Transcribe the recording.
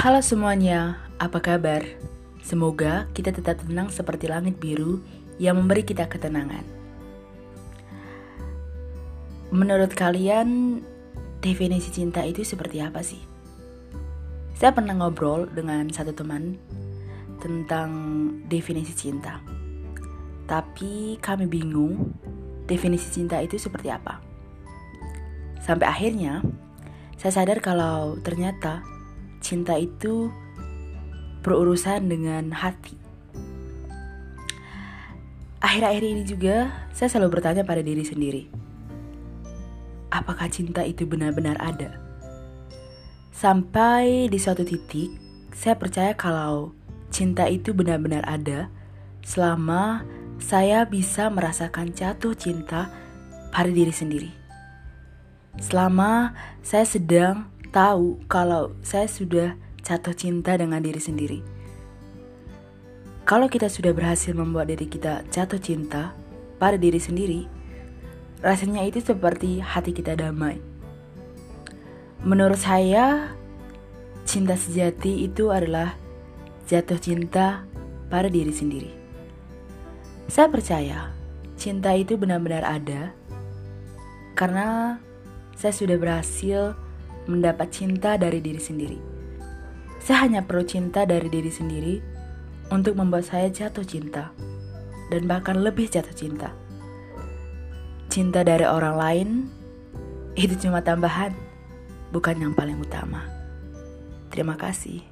Halo semuanya, apa kabar? Semoga kita tetap tenang seperti langit biru yang memberi kita ketenangan. Menurut kalian, definisi cinta itu seperti apa sih? Saya pernah ngobrol dengan satu teman tentang definisi cinta. Tapi kami bingung definisi cinta itu seperti apa. Sampai akhirnya saya sadar kalau ternyata cinta itu berurusan dengan hati. Akhir-akhir ini juga saya selalu bertanya pada diri sendiri. Apakah cinta itu benar-benar ada? Sampai di suatu titik, saya percaya kalau cinta itu benar-benar ada selama saya bisa merasakan jatuh cinta pada diri sendiri selama saya sedang tahu kalau saya sudah jatuh cinta dengan diri sendiri. Kalau kita sudah berhasil membuat diri kita jatuh cinta pada diri sendiri, rasanya itu seperti hati kita damai. Menurut saya, cinta sejati itu adalah jatuh cinta pada diri sendiri. Saya percaya cinta itu benar-benar ada karena saya sudah berhasil mendapat cinta dari diri sendiri. Saya hanya perlu cinta dari diri sendiri untuk membuat saya jatuh cinta, dan bahkan lebih jatuh cinta. Cinta dari orang lain itu cuma tambahan, bukan yang paling utama. Terima kasih.